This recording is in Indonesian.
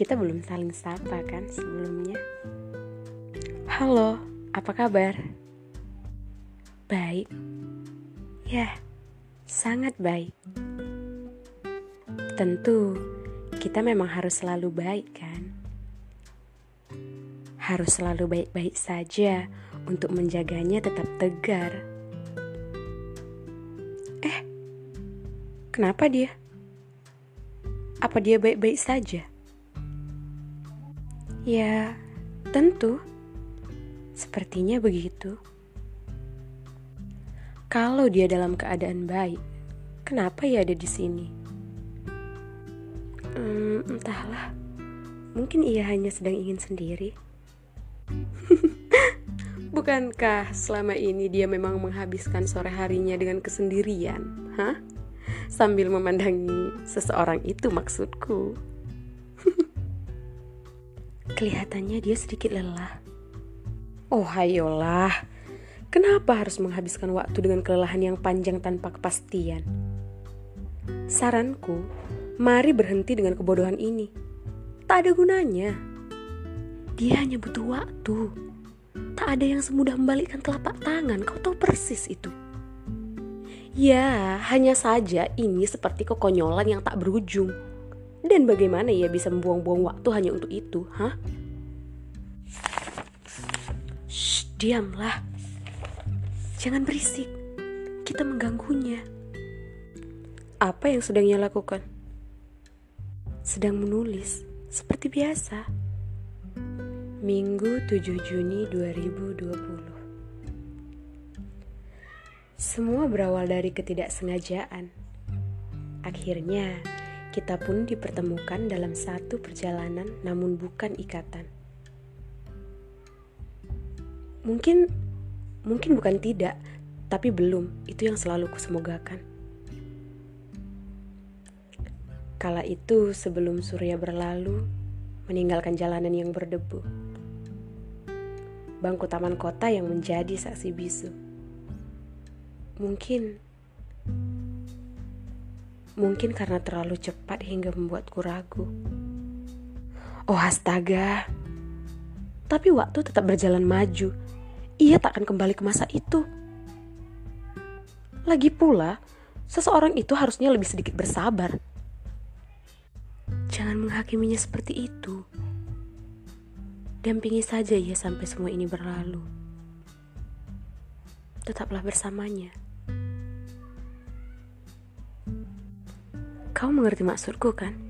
kita belum saling sapa kan sebelumnya. Halo, apa kabar? Baik. Ya, sangat baik. Tentu, kita memang harus selalu baik kan? Harus selalu baik-baik saja untuk menjaganya tetap tegar. Eh, kenapa dia? Apa dia baik-baik saja? Ya, tentu. Sepertinya begitu. Kalau dia dalam keadaan baik, kenapa ia ada di sini? Hmm, entahlah. Mungkin ia hanya sedang ingin sendiri. Bukankah selama ini dia memang menghabiskan sore harinya dengan kesendirian? Hah? Sambil memandangi seseorang itu maksudku. Kelihatannya dia sedikit lelah. Oh hayolah, Kenapa harus menghabiskan waktu dengan kelelahan yang panjang tanpa kepastian? Saranku, mari berhenti dengan kebodohan ini. Tak ada gunanya. Dia hanya butuh waktu. Tak ada yang semudah membalikkan telapak tangan, kau tahu persis itu. Ya, hanya saja ini seperti kekonyolan yang tak berujung. Dan bagaimana ia bisa membuang-buang waktu hanya untuk itu, hah? Shh, diamlah. Jangan berisik, kita mengganggunya. Apa yang sedang ia lakukan? Sedang menulis, seperti biasa. Minggu 7 Juni 2020 Semua berawal dari ketidaksengajaan. Akhirnya, kita pun dipertemukan dalam satu perjalanan namun bukan ikatan. Mungkin Mungkin bukan tidak, tapi belum. Itu yang selalu kusemogakan. Kala itu sebelum surya berlalu, meninggalkan jalanan yang berdebu. Bangku taman kota yang menjadi saksi bisu. Mungkin mungkin karena terlalu cepat hingga membuatku ragu. Oh astaga. Tapi waktu tetap berjalan maju ia tak akan kembali ke masa itu. Lagi pula, seseorang itu harusnya lebih sedikit bersabar. Jangan menghakiminya seperti itu. Dampingi saja ia sampai semua ini berlalu. Tetaplah bersamanya. Kau mengerti maksudku kan?